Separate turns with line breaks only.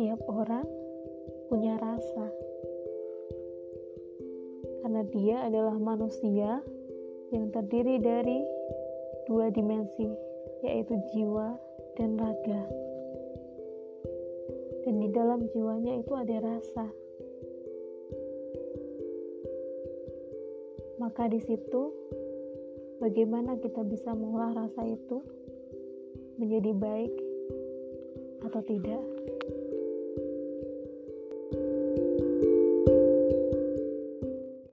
setiap orang punya rasa, karena dia adalah manusia yang terdiri dari dua dimensi, yaitu jiwa dan raga. Dan di dalam jiwanya itu ada rasa. Maka di situ, bagaimana kita bisa mengolah rasa itu menjadi baik atau tidak?